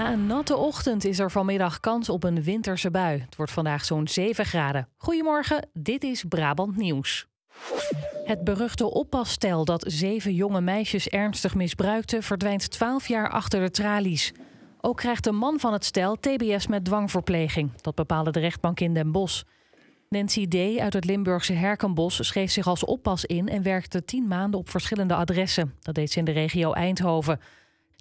Na een natte ochtend is er vanmiddag kans op een winterse bui. Het wordt vandaag zo'n 7 graden. Goedemorgen, dit is Brabant Nieuws. Het beruchte oppasstel dat zeven jonge meisjes ernstig misbruikte, verdwijnt 12 jaar achter de tralies. Ook krijgt de man van het stel TBS met dwangverpleging. Dat bepaalde de rechtbank in Den Bosch. Nancy D. uit het Limburgse Herkenbos schreef zich als oppas in en werkte tien maanden op verschillende adressen. Dat deed ze in de regio Eindhoven.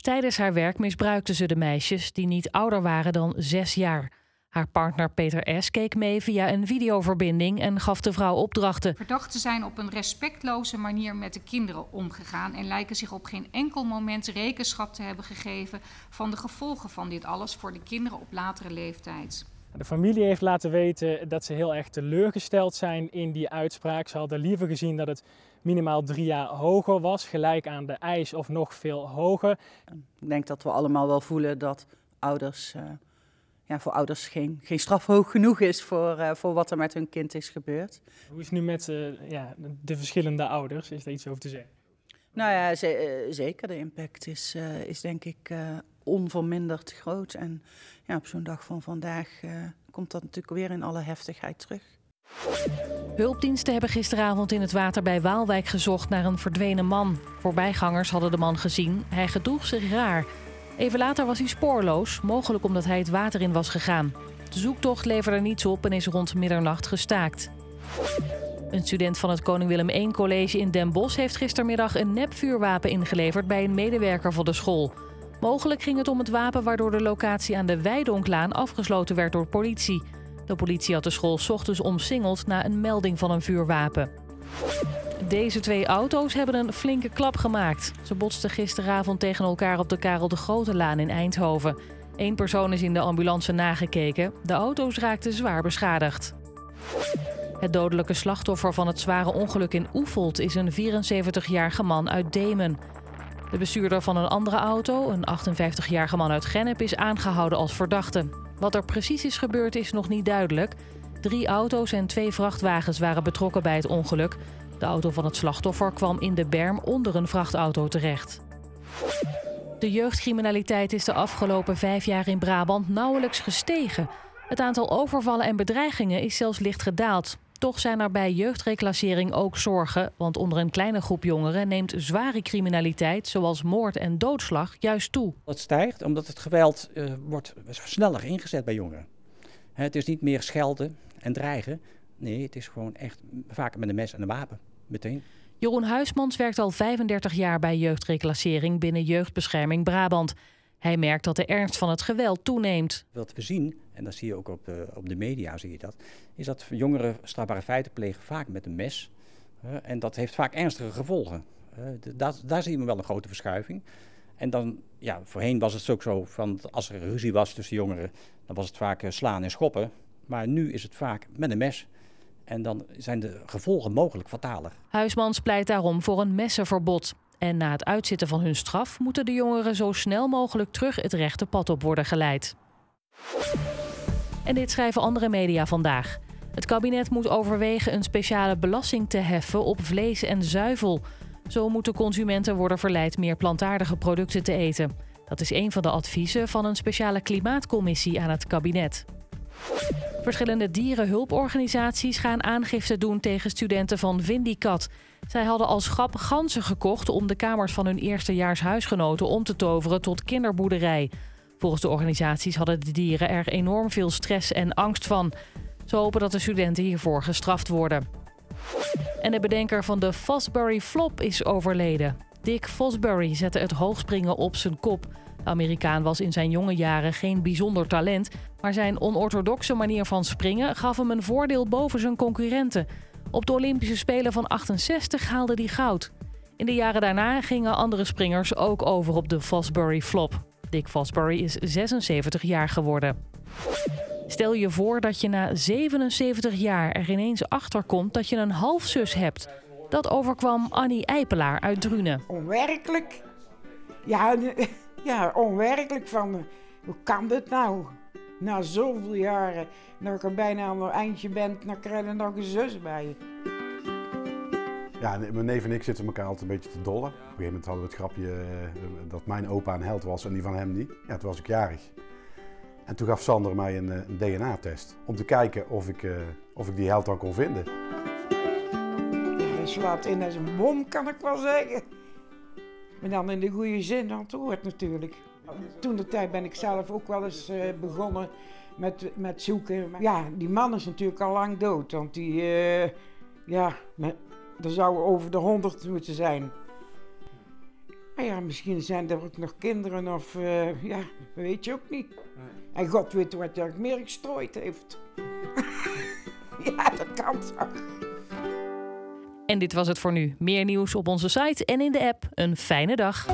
Tijdens haar werk misbruikte ze de meisjes die niet ouder waren dan zes jaar. Haar partner Peter S. keek mee via een videoverbinding en gaf de vrouw opdrachten. Verdachten zijn op een respectloze manier met de kinderen omgegaan en lijken zich op geen enkel moment rekenschap te hebben gegeven van de gevolgen van dit alles voor de kinderen op latere leeftijd. De familie heeft laten weten dat ze heel erg teleurgesteld zijn in die uitspraak. Ze hadden liever gezien dat het minimaal drie jaar hoger was, gelijk aan de eis of nog veel hoger. Ik denk dat we allemaal wel voelen dat ouders, uh, ja, voor ouders geen, geen straf hoog genoeg is voor, uh, voor wat er met hun kind is gebeurd. Hoe is het nu met uh, ja, de verschillende ouders? Is daar iets over te zeggen? Nou ja, zeker. De impact is, is denk ik onverminderd groot. En ja, op zo'n dag van vandaag komt dat natuurlijk weer in alle heftigheid terug. Hulpdiensten hebben gisteravond in het water bij Waalwijk gezocht naar een verdwenen man. Voorbijgangers hadden de man gezien. Hij gedroeg zich raar. Even later was hij spoorloos, mogelijk omdat hij het water in was gegaan. De zoektocht leverde niets op en is rond middernacht gestaakt. Een student van het Koning Willem I College in Den Bosch heeft gistermiddag een nepvuurwapen ingeleverd bij een medewerker van de school. Mogelijk ging het om het wapen waardoor de locatie aan de Weidonklaan afgesloten werd door politie. De politie had de school ochtends omsingeld na een melding van een vuurwapen. Deze twee auto's hebben een flinke klap gemaakt. Ze botsten gisteravond tegen elkaar op de Karel de Grote Laan in Eindhoven. Eén persoon is in de ambulance nagekeken. De auto's raakten zwaar beschadigd. Het dodelijke slachtoffer van het zware ongeluk in Oefeld is een 74-jarige man uit Demen. De bestuurder van een andere auto, een 58-jarige man uit Gennep, is aangehouden als verdachte. Wat er precies is gebeurd is nog niet duidelijk. Drie auto's en twee vrachtwagens waren betrokken bij het ongeluk. De auto van het slachtoffer kwam in de berm onder een vrachtauto terecht. De jeugdcriminaliteit is de afgelopen vijf jaar in Brabant nauwelijks gestegen. Het aantal overvallen en bedreigingen is zelfs licht gedaald. Toch zijn er bij jeugdreclassering ook zorgen, want onder een kleine groep jongeren neemt zware criminaliteit, zoals moord en doodslag, juist toe. Het stijgt omdat het geweld uh, wordt sneller ingezet bij jongeren. Het is niet meer schelden en dreigen. Nee, het is gewoon echt vaker met een mes en een wapen. Meteen. Jeroen Huismans werkt al 35 jaar bij jeugdreclassering binnen Jeugdbescherming Brabant. Hij merkt dat de ernst van het geweld toeneemt. Wat we zien, en dat zie je ook op de, op de media, zie je dat, is dat jongeren strafbare feiten plegen vaak met een mes. en dat heeft vaak ernstige gevolgen. daar, daar zie je wel een grote verschuiving. En dan, ja, voorheen was het ook zo van als er ruzie was tussen jongeren, dan was het vaak eh, slaan en schoppen. Maar nu is het vaak met een mes. En dan zijn de gevolgen mogelijk fataler. Huismans pleit daarom voor een messenverbod. En na het uitzitten van hun straf moeten de jongeren zo snel mogelijk terug het rechte pad op worden geleid. En dit schrijven andere media vandaag. Het kabinet moet overwegen een speciale belasting te heffen op vlees en zuivel. Zo moeten consumenten worden verleid meer plantaardige producten te eten. Dat is een van de adviezen van een speciale klimaatcommissie aan het kabinet. Verschillende dierenhulporganisaties gaan aangifte doen tegen studenten van Vindicat. Zij hadden als grap ganzen gekocht om de kamers van hun eerstejaars huisgenoten om te toveren tot kinderboerderij. Volgens de organisaties hadden de dieren er enorm veel stress en angst van. Ze hopen dat de studenten hiervoor gestraft worden. En de bedenker van de Fosbury Flop is overleden. Dick Fosbury zette het hoogspringen op zijn kop. De Amerikaan was in zijn jonge jaren geen bijzonder talent, maar zijn onorthodoxe manier van springen gaf hem een voordeel boven zijn concurrenten. Op de Olympische Spelen van 68 haalde hij goud. In de jaren daarna gingen andere springers ook over op de Fosbury Flop. Dick Fosbury is 76 jaar geworden. Stel je voor dat je na 77 jaar er ineens achter komt dat je een halfzus hebt. Dat overkwam Annie Eipelaar uit Drunen. Onwerkelijk. Ja, ja, onwerkelijk van hoe kan dit nou? Na zoveel jaren, dat ik er bijna aan het eindje ben, dan krijg je nog een zus bij je. Ja, mijn neef en ik zitten elkaar altijd een beetje te dollen. Op een gegeven moment hadden we het grapje eh, dat mijn opa een held was en die van hem niet. Ja, toen was ik jarig. En toen gaf Sander mij een, een DNA-test om te kijken of ik, uh, of ik die held dan kon vinden. Hij slaat in als een bom, kan ik wel zeggen. Maar dan in de goede zin antwoord natuurlijk. Toen de tijd ben ik zelf ook wel eens begonnen met, met zoeken. Ja, die man is natuurlijk al lang dood. Want die, ja, er zouden over de honderd moeten zijn. Maar ja, misschien zijn er ook nog kinderen of, uh, ja, weet je ook niet. En God weet wat hij meer gestrooid heeft. ja, dat kan toch. En dit was het voor nu. Meer nieuws op onze site en in de app. Een fijne dag.